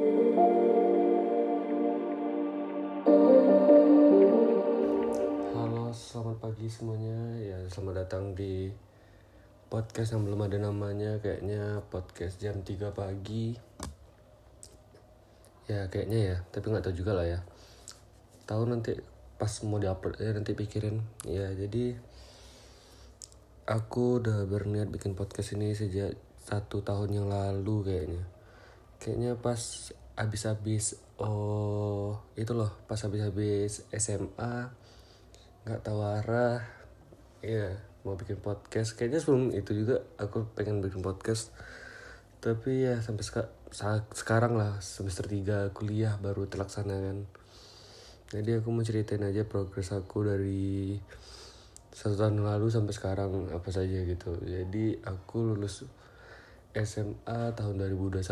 Halo, selamat pagi semuanya. Ya, selamat datang di podcast yang belum ada namanya, kayaknya podcast jam 3 pagi. Ya, kayaknya ya, tapi nggak tahu juga lah ya. Tahu nanti pas mau diupload ya nanti pikirin. Ya, jadi aku udah berniat bikin podcast ini sejak satu tahun yang lalu kayaknya. Kayaknya pas habis-habis oh itu loh pas habis-habis SMA nggak tahu arah. Ya mau bikin podcast. Kayaknya sebelum itu juga aku pengen bikin podcast. Tapi ya sampai seka saat sekarang lah semester 3 kuliah baru terlaksana kan. Jadi aku mau ceritain aja progres aku dari satu tahun lalu sampai sekarang apa saja gitu. Jadi aku lulus SMA tahun 2021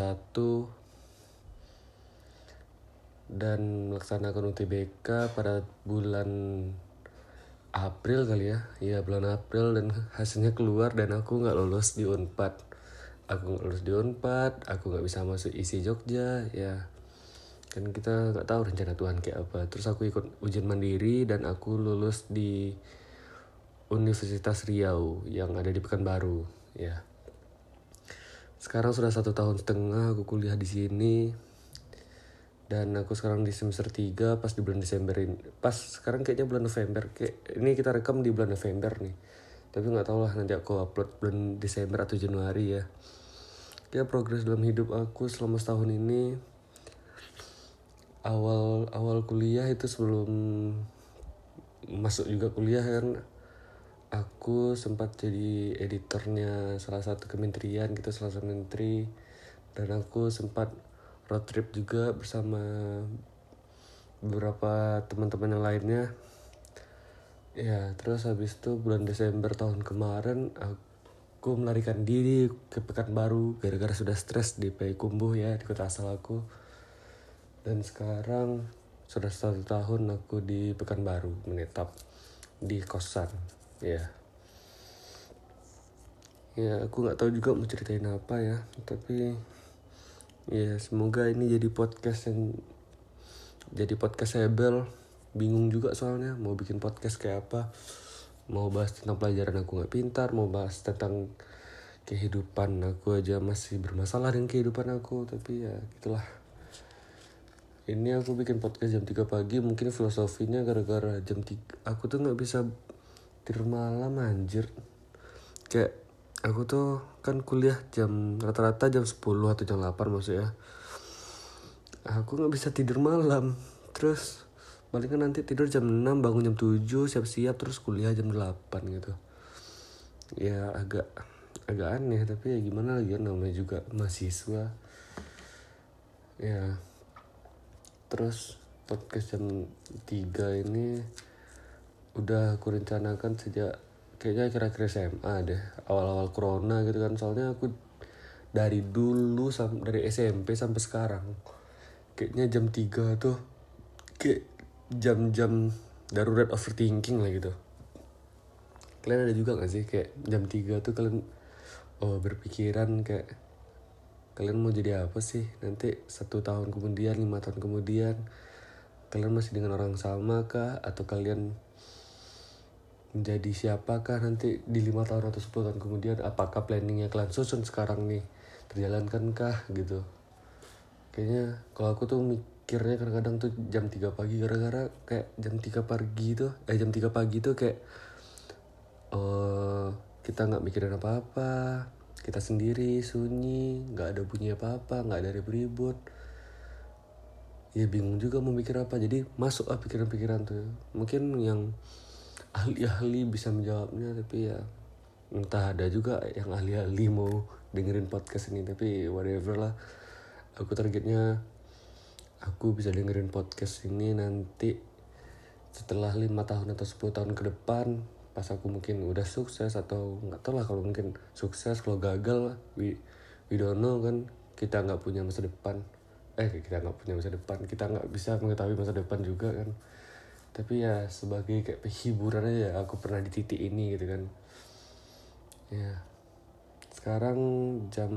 dan melaksanakan UTBK pada bulan April kali ya. Iya bulan April dan hasilnya keluar dan aku nggak lolos di Unpad. Aku nggak lulus di Unpad aku nggak bisa masuk isi Jogja ya. Kan kita nggak tahu rencana Tuhan kayak apa. Terus aku ikut ujian mandiri dan aku lulus di Universitas Riau yang ada di Pekanbaru ya sekarang sudah satu tahun setengah aku kuliah di sini. Dan aku sekarang di semester 3 pas di bulan Desember ini. Pas sekarang kayaknya bulan November. Kayak ini kita rekam di bulan November nih. Tapi nggak tahu lah nanti aku upload bulan Desember atau Januari ya. Ya progres dalam hidup aku selama setahun ini. Awal awal kuliah itu sebelum masuk juga kuliah kan aku sempat jadi editornya salah satu kementerian gitu salah satu menteri. Dan aku sempat road trip juga bersama beberapa teman-teman yang lainnya. Ya terus habis itu bulan Desember tahun kemarin aku melarikan diri ke Pekanbaru gara-gara sudah stres di Payakumbuh ya di kota asal aku. Dan sekarang sudah satu tahun aku di Pekanbaru menetap di kosan ya ya aku nggak tahu juga mau ceritain apa ya tapi ya semoga ini jadi podcast yang jadi podcast sebel. Bingung juga soalnya mau bikin podcast kayak apa. Mau bahas tentang pelajaran aku nggak pintar mau bahas tentang kehidupan aku aja masih bermasalah dengan kehidupan aku tapi ya gitulah. Ini aku bikin podcast jam 3 pagi mungkin filosofinya gara-gara jam 3 aku tuh nggak bisa tidur malam anjir. Kayak aku tuh kan kuliah jam rata-rata jam 10 atau jam 8 maksudnya. Aku nggak bisa tidur malam. Terus paling kan nanti tidur jam 6 bangun jam 7 siap-siap terus kuliah jam 8 gitu. Ya agak agak aneh tapi ya gimana lagi ya namanya juga mahasiswa. Ya terus podcast jam 3 ini udah aku rencanakan sejak kayaknya akhir-akhir SMA deh awal-awal corona gitu kan. Soalnya aku dari dulu sampai dari SMP sampai sekarang kayaknya jam 3 tuh kayak jam-jam darurat overthinking lah gitu. Kalian ada juga gak sih kayak jam 3 tuh kalian oh berpikiran kayak kalian mau jadi apa sih? Nanti satu tahun kemudian lima tahun kemudian kalian masih dengan orang sama kah? Atau kalian menjadi siapakah nanti di lima tahun atau 10 tahun kemudian? Apakah planningnya kalian susun sekarang nih? Terjalankankah gitu? Kayaknya kalau aku tuh mikirnya kadang-kadang tuh jam 3 pagi gara-gara kayak jam 3 pagi tuh eh jam 3 pagi tuh kayak uh, kita nggak mikirin apa-apa. Kita sendiri sunyi nggak ada bunyi apa-apa nggak ada ribut-ribut. Ya bingung juga mau mikir apa. Jadi masuk ah pikiran-pikiran tuh. Mungkin yang ahli-ahli bisa menjawabnya tapi ya entah ada juga yang ahli-ahli mau dengerin podcast ini tapi whatever lah. Aku targetnya aku bisa dengerin podcast ini nanti setelah lima tahun atau 10 tahun ke depan pas aku mungkin udah sukses atau nggak tahu lah kalau mungkin sukses kalau gagal we, we don't know kan. Kita nggak punya masa depan. Eh kita nggak punya masa depan. Kita nggak bisa mengetahui masa depan juga kan tapi ya sebagai kayak hiburan aja aku pernah di titik ini gitu kan. Ya sekarang jam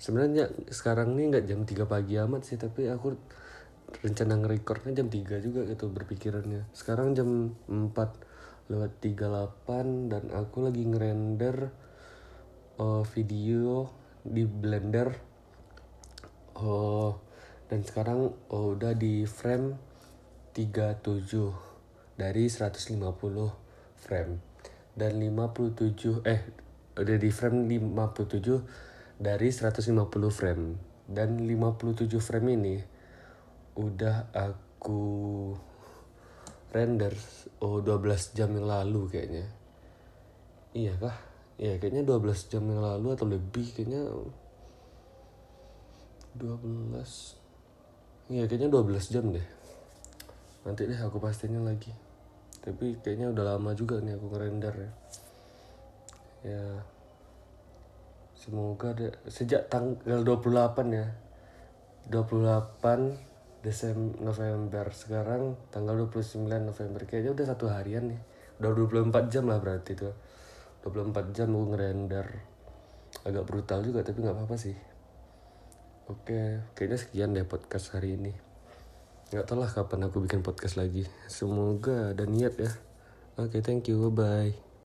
sebenarnya sekarang nih nggak jam 3 pagi amat sih tapi aku rencana nge-recordnya jam 3 juga gitu berpikirannya. Sekarang jam 4 lewat 38 dan aku lagi ngerender uh, video di blender. Oh dan sekarang oh, udah di frame 37 dari 150 frame. Dan 57 eh udah di frame 57 dari 150 frame. Dan 57 frame ini udah aku render oh 12 jam yang lalu kayaknya. Iya kah? Iya kayaknya 12 jam yang lalu atau lebih kayaknya. 12 iya kayaknya 12 jam deh nanti deh aku pastinya lagi. Tapi kayaknya udah lama juga nih aku ngerender ya. Ya semoga deh. Sejak tanggal 28 ya. 28 Desember November. Sekarang tanggal 29 November. Kayaknya udah satu harian nih. Udah 24 jam lah berarti tuh. 24 jam aku ngerender. Agak brutal juga tapi nggak apa-apa sih. Oke kayaknya sekian deh podcast hari ini nggak tahu lah kapan aku bikin podcast lagi. Semoga ada niat ya. Oke okay, thank you. Bye bye